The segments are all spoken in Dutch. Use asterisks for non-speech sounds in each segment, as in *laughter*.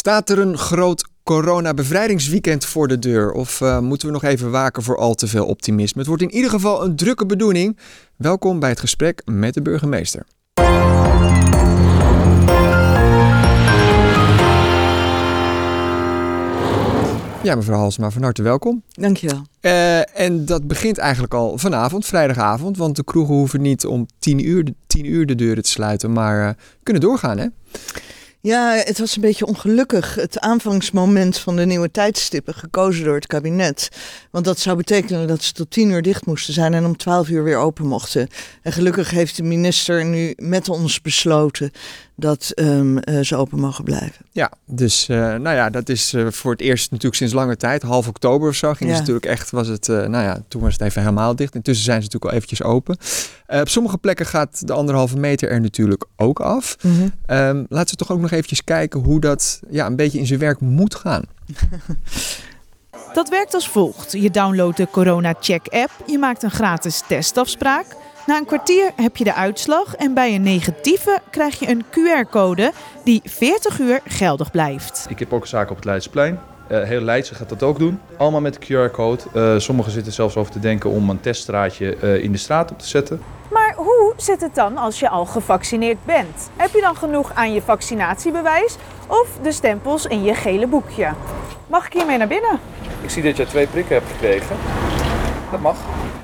Staat er een groot coronabevrijdingsweekend voor de deur? Of uh, moeten we nog even waken voor al te veel optimisme? Het wordt in ieder geval een drukke bedoeling. Welkom bij het gesprek met de burgemeester. Ja, mevrouw Halsma, van harte welkom. Dankjewel. Uh, en dat begint eigenlijk al vanavond, vrijdagavond. Want de kroegen hoeven niet om tien uur, tien uur de deuren te sluiten, maar uh, kunnen doorgaan, hè? Ja, het was een beetje ongelukkig. Het aanvangsmoment van de nieuwe tijdstippen gekozen door het kabinet. Want dat zou betekenen dat ze tot tien uur dicht moesten zijn en om twaalf uur weer open mochten. En gelukkig heeft de minister nu met ons besloten dat um, uh, ze open mogen blijven. Ja, dus uh, nou ja, dat is uh, voor het eerst natuurlijk sinds lange tijd, half oktober of zo, ging ja. het natuurlijk echt, was het, nou ja, toen was het even helemaal dicht. Intussen zijn ze natuurlijk al eventjes open. op sommige plekken gaat de anderhalve meter er natuurlijk ook af. Mm -hmm. um, laten we toch ook nog eventjes kijken hoe dat ja, een beetje in zijn werk moet gaan. *laughs* Dat werkt als volgt. Je downloadt de Corona Check app, je maakt een gratis testafspraak. Na een kwartier heb je de uitslag en bij een negatieve krijg je een QR-code die 40 uur geldig blijft. Ik heb ook zaken op het Leidseplein. Uh, heel Leidse gaat dat ook doen. Allemaal met de QR-code. Uh, sommigen zitten zelfs over te denken om een teststraatje uh, in de straat op te zetten. Maar hoe zit het dan als je al gevaccineerd bent? Heb je dan genoeg aan je vaccinatiebewijs of de stempels in je gele boekje? Mag ik hiermee naar binnen? Ik zie dat je twee prikken hebt gekregen. Dat mag.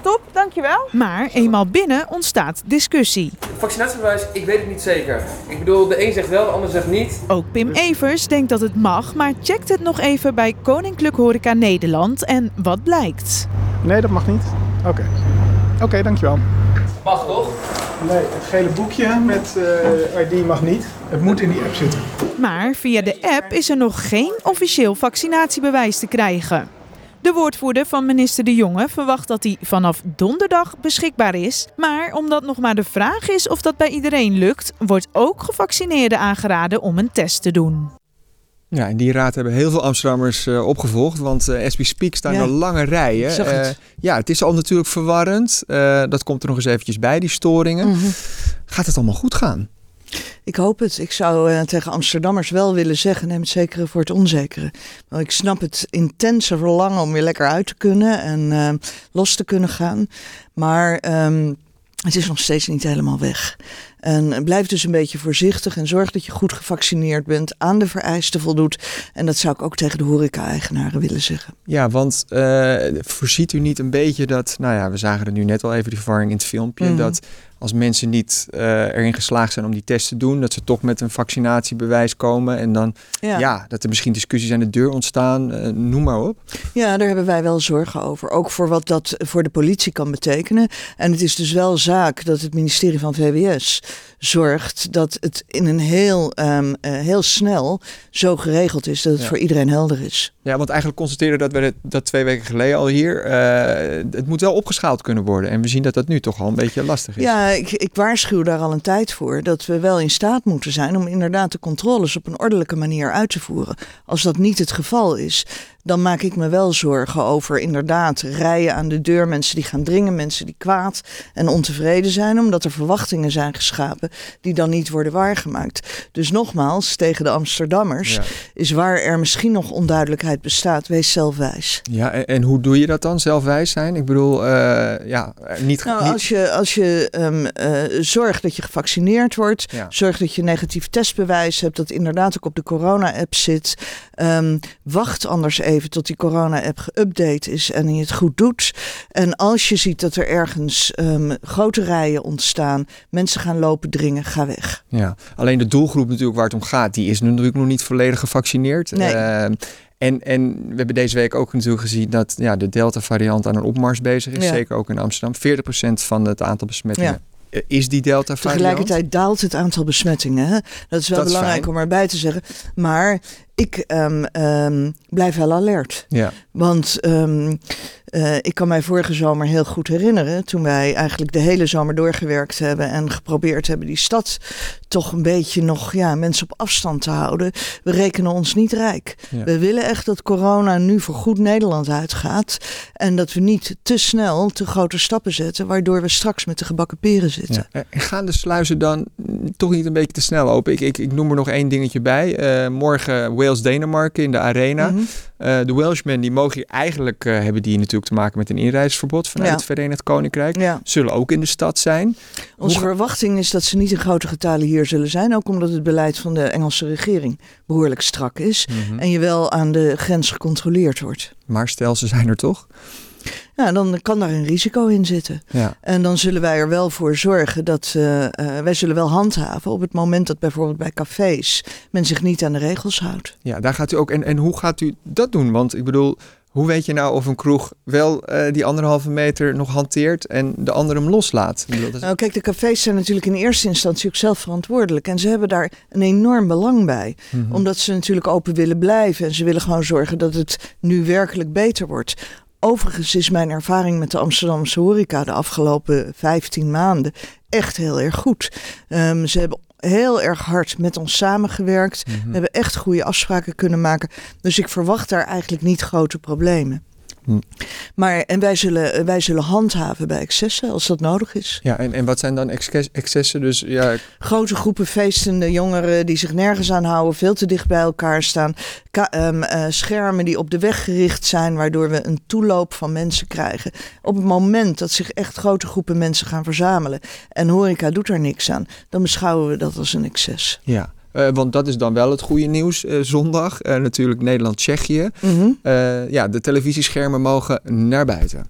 Top, dankjewel. Maar eenmaal binnen ontstaat discussie. Vaccinatiebewijs, ik weet het niet zeker. Ik bedoel, de een zegt wel, de ander zegt niet. Ook Pim Evers denkt dat het mag, maar checkt het nog even bij Koninklijk Horeca Nederland. En wat blijkt? Nee, dat mag niet. Oké. Okay. Oké, okay, dankjewel. Mag toch? Nee, het gele boekje met uh, ID mag niet. Het moet in die app zitten. Maar via de app is er nog geen officieel vaccinatiebewijs te krijgen. De woordvoerder van minister De Jonge verwacht dat hij vanaf donderdag beschikbaar is. Maar omdat nog maar de vraag is of dat bij iedereen lukt, wordt ook gevaccineerden aangeraden om een test te doen. Ja, en die raad hebben heel veel Amsterdammers uh, opgevolgd, want uh, as we speak staan ja. er lange rijen. Uh, het. ja, het is al natuurlijk verwarrend. dat komt er nog eens eventjes bij, die storingen. Mm -hmm. Gaat het allemaal goed gaan? Ik hoop het. Ik zou uh, tegen Amsterdammers wel willen zeggen: neem het zekere voor het onzekere. Want ik snap het intense verlangen om weer lekker uit te kunnen en uh, los te kunnen gaan. Maar um, het is nog steeds niet helemaal weg. En blijf dus een beetje voorzichtig en zorg dat je goed gevaccineerd bent, aan de vereisten voldoet. En dat zou ik ook tegen de horeca-eigenaren willen zeggen. Ja, want uh, voorziet u niet een beetje dat, nou ja, we zagen er nu net al even die verwarring in het filmpje, mm. dat als mensen niet uh, erin geslaagd zijn om die test te doen, dat ze toch met een vaccinatiebewijs komen en dan, ja, ja dat er misschien discussies aan de deur ontstaan, uh, noem maar op. Ja, daar hebben wij wel zorgen over. Ook voor wat dat voor de politie kan betekenen. En het is dus wel zaak dat het ministerie van VWS zorgt dat het in een heel, um, uh, heel snel zo geregeld is dat het ja. voor iedereen helder is. Ja, want eigenlijk constateren dat we dat twee weken geleden al hier. Het moet wel opgeschaald kunnen worden. En we zien dat dat nu toch al een beetje lastig is. Ja, ik, ik waarschuw daar al een tijd voor. Dat we wel in staat moeten zijn om inderdaad de controles op een ordelijke manier uit te voeren. Als dat niet het geval is, dan maak ik me wel zorgen over inderdaad rijen aan de deur. Mensen die gaan dringen, mensen die kwaad en ontevreden zijn. Omdat er verwachtingen zijn geschapen die dan niet worden waargemaakt. Dus nogmaals, tegen de Amsterdammers ja. is waar er misschien nog onduidelijkheid bestaat, wees zelfwijs. Ja, en, en hoe doe je dat dan, zelfwijs zijn? Ik bedoel, uh, ja, niet... Nou, als je, als je um, uh, zorgt dat je gevaccineerd wordt, ja. zorg dat je negatief testbewijs hebt, dat inderdaad ook op de corona-app zit. Um, wacht anders even tot die corona-app geüpdate is en je het goed doet. En als je ziet dat er ergens um, grote rijen ontstaan, mensen gaan lopen dringen, ga weg. Ja, alleen de doelgroep natuurlijk waar het om gaat, die is natuurlijk nog niet volledig gevaccineerd. Nee. Uh, en, en we hebben deze week ook natuurlijk gezien dat ja, de Delta-variant aan een opmars bezig is. Ja. Zeker ook in Amsterdam. 40% van het aantal besmettingen ja is die delta variant? Tegelijkertijd daalt het aantal besmettingen. Hè? Dat is wel dat belangrijk is om erbij te zeggen. Maar ik um, um, blijf wel alert. Ja. Want um, uh, ik kan mij vorige zomer heel goed herinneren. Toen wij eigenlijk de hele zomer doorgewerkt hebben. En geprobeerd hebben die stad toch een beetje nog ja, mensen op afstand te houden. We rekenen ons niet rijk. Ja. We willen echt dat corona nu voor goed Nederland uitgaat. En dat we niet te snel te grote stappen zetten. Waardoor we straks met de gebakken peren zitten. Ja. En gaan de sluizen dan toch niet een beetje te snel open? Ik, ik, ik noem er nog één dingetje bij. Uh, morgen Wales-Denemarken in de arena. Mhm. Uh, de Welshmen die mogen hier eigenlijk uh, hebben die natuurlijk te maken met een inreisverbod vanuit Ja. het Verenigd Koninkrijk. Ja. Zullen ook in de stad zijn. Onze Hoe verwachting is dat ze niet in grote getalen hier zullen zijn. Ook omdat het beleid van de Engelse regering behoorlijk strak is. Mhm. En je wel aan de grens gecontroleerd wordt. Maar stel ze zijn er toch? Ja, dan kan daar een risico in zitten. Ja. En dan zullen wij er wel voor zorgen dat eh, eh, wij zullen wel handhaven op het moment dat bijvoorbeeld bij cafés men zich niet aan de regels houdt. ja, daar gaat u ook. En, en hoe gaat u dat doen? Want ik bedoel, hoe weet je nou of een kroeg wel eh, die anderhalve meter nog hanteert en de ander hem loslaat? Ik bedoel, dat is- Nou, kijk, de cafés zijn natuurlijk in eerste instantie ook zelf verantwoordelijk. En ze hebben daar een enorm belang bij. Mhm. Omdat ze natuurlijk open willen blijven. En ze willen gewoon zorgen dat het nu werkelijk beter wordt. Overigens is mijn ervaring met de Amsterdamse horeca de afgelopen 15 maanden echt heel erg goed. Ehm, ze hebben heel erg hard met ons samengewerkt. Mhm. We hebben echt goede afspraken kunnen maken. Dus ik verwacht daar eigenlijk niet grote problemen. Hm. Maar en wij zullen, wij zullen handhaven bij excessen als dat nodig is. Ja, en, en wat zijn dan exces- excessen? Dus ja, Grote groepen feestende jongeren die zich nergens aan houden, veel te dicht bij elkaar staan. Ka- ehm, eh, schermen die op de weg gericht zijn, waardoor we een toeloop van mensen krijgen. Op het moment dat zich echt grote groepen mensen gaan verzamelen en horeca doet er niks aan, dan beschouwen we dat als een excess. ja. Eh, want dat is dan wel het goede nieuws. eh, zondag Eh, natuurlijk Nederland-Tsjechië. Mhm. Ja, de televisieschermen mogen naar buiten.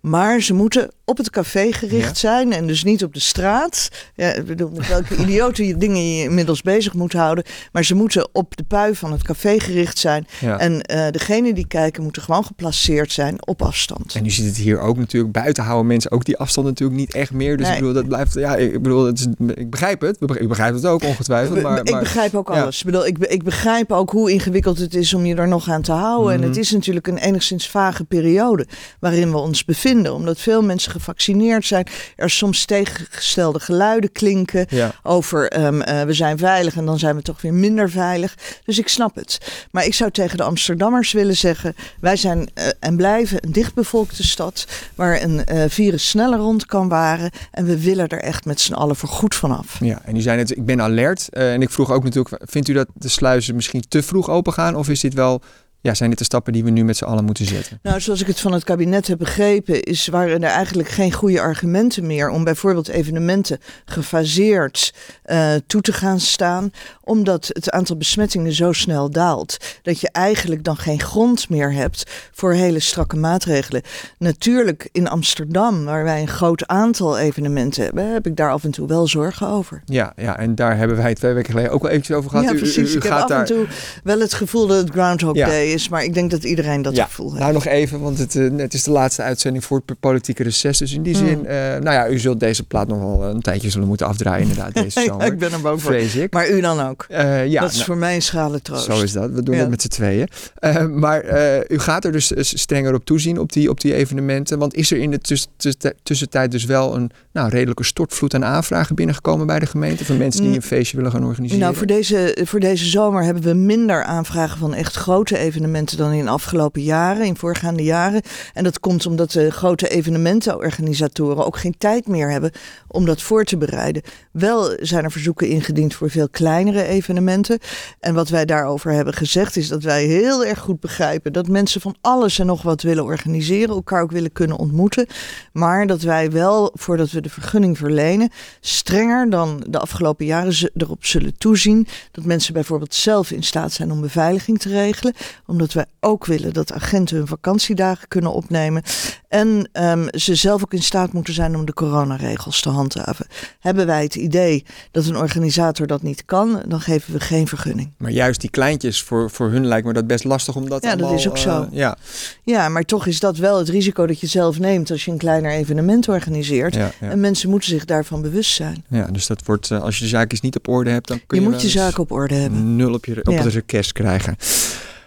Maar ze moeten op het café gericht Ja. zijn en dus niet op de straat. Ja, ik bedoel, met welke *laughs* idiote dingen je inmiddels bezig moet houden. Maar ze moeten op de pui van het café gericht zijn. Ja. En eh degenen die kijken moeten gewoon geplaceerd zijn op afstand. En je ziet het hier ook natuurlijk. Buiten houden mensen ook die afstand natuurlijk niet echt meer. Dus Nee. ik bedoel, dat blijft. Ja, ik bedoel, het is, ik begrijp het. Ik begrijp het ook ongetwijfeld. Maar, ik maar- begrijp ook alles. Ik, bedoel, ik, ik begrijp ook hoe ingewikkeld het is om je er nog aan te houden. En Mhm. het is natuurlijk een enigszins vage periode waarin we ons bevinden. Omdat veel mensen gevaccineerd zijn. Er soms tegengestelde geluiden klinken ja. over ehm, eh, we zijn veilig en dan zijn we toch weer minder veilig. Dus ik snap het. Maar ik zou tegen de Amsterdammers willen zeggen: wij zijn eh, en blijven een dichtbevolkte stad waar een eh, virus sneller rond kan waren. En we willen er echt met z'n allen voor goed vanaf. Ja, en u zei net, ik ben alert. En ik vroeg ook natuurlijk, vindt u dat de sluizen misschien te vroeg open gaan? Of is dit wel, ja, zijn dit de stappen die we nu met z'n allen moeten zetten? Nou, zoals ik het van het kabinet heb begrepen, is, waren er eigenlijk geen goede argumenten meer om bijvoorbeeld evenementen gefaseerd eh, toe te gaan staan, omdat het aantal besmettingen zo snel daalt dat je eigenlijk dan geen grond meer hebt voor hele strakke maatregelen. Natuurlijk in Amsterdam, waar wij een groot aantal evenementen hebben, heb ik daar af en toe wel zorgen over. Ja, ja, en daar hebben wij twee weken geleden ook wel eventjes over gehad. ja, U- u- precies. u ik heb gaat af daar... en toe wel het gevoel dat het Groundhog Ja. Day is, maar ik denk dat iedereen dat Ja, gevoel heeft. Nou, nog even, want het, eh, het is de laatste uitzending voor het politieke reces. Dus in die Mm. zin, eh, nou ja, u zult deze plaat nog wel een tijdje zullen moeten afdraaien inderdaad *laughs* deze Ja, zomer. ik ben er bang voor. Vrees ik. Maar u dan ook. Eh, ja, dat is nou, voor mij een schrale troost. Zo is dat. We doen Ja. het met z'n tweeën. Eh, maar eh, u gaat er dus strenger op toezien op die, op die evenementen. Want is er in de tuss- tuss- tussentijd dus wel een nou, redelijke stortvloed aan aanvragen binnengekomen bij de gemeente? Van mensen die Mm. een feestje willen gaan organiseren? Nou, voor deze, voor deze zomer hebben we minder aanvragen van echt grote evenementen dan in de afgelopen jaren, in voorgaande jaren. En dat komt omdat de grote evenementenorganisatoren ook geen tijd meer hebben om dat voor te bereiden. Wel zijn er verzoeken ingediend voor veel kleinere evenementen. En wat wij daarover hebben gezegd is dat wij heel erg goed begrijpen dat mensen van alles en nog wat willen organiseren, elkaar ook willen kunnen ontmoeten. Maar dat wij wel, voordat we de vergunning verlenen, strenger dan de afgelopen jaren erop zullen toezien dat mensen bijvoorbeeld zelf in staat zijn om beveiliging te regelen. Omdat wij ook willen dat agenten hun vakantiedagen kunnen opnemen. En ehm, ze zelf ook in staat moeten zijn om de coronaregels te handhaven. Hebben wij het idee dat een organisator dat niet kan, dan geven we geen vergunning. Maar juist die kleintjes, voor, voor hun lijkt me dat best lastig om dat Ja, dat is ook zo. eh, ja, Ja, maar toch is dat wel het risico dat je zelf neemt als je een kleiner evenement organiseert. ja, ja. En mensen moeten zich daarvan bewust zijn. ja, dus dat wordt, eh, als je de zaakjes niet op orde hebt, dan kun Je, je, moet je zaken op orde hebben. nul op, je, op Ja. het request krijgen.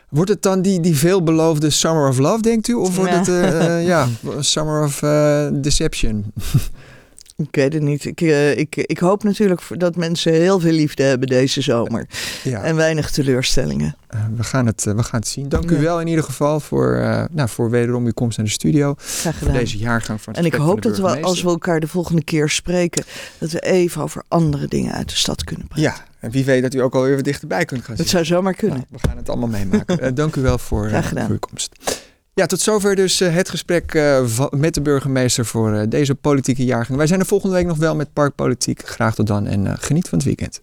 Wordt het dan die, die veelbeloofde Summer of Love, denkt u? Of wordt Ja. het eh, ja, *laughs* Summer of eh, Deception? *laughs* Ik weet het niet. Ik, uh, ik, ik hoop natuurlijk dat mensen heel veel liefde hebben deze zomer. Ja. En weinig teleurstellingen. Uh, we, gaan het, uh, we gaan het zien. Dank ja. u wel in ieder geval voor, nou, voor wederom uw komst naar de studio. Graag gedaan. Voor deze jaargang van het En ik hoop dat we als we elkaar de volgende keer spreken... dat we even over andere dingen uit de stad kunnen praten. Ja, en wie weet dat u ook alweer dichterbij kunt gaan zitten. Dat zou zomaar kunnen. Nou, we gaan het allemaal meemaken. dank u wel voor, voor uw komst. Ja, tot zover dus uh, het gesprek uh, met de burgemeester voor uh, deze politieke jaargang. Wij zijn er volgende week nog wel met Parkpolitiek. Graag tot dan en geniet van het weekend.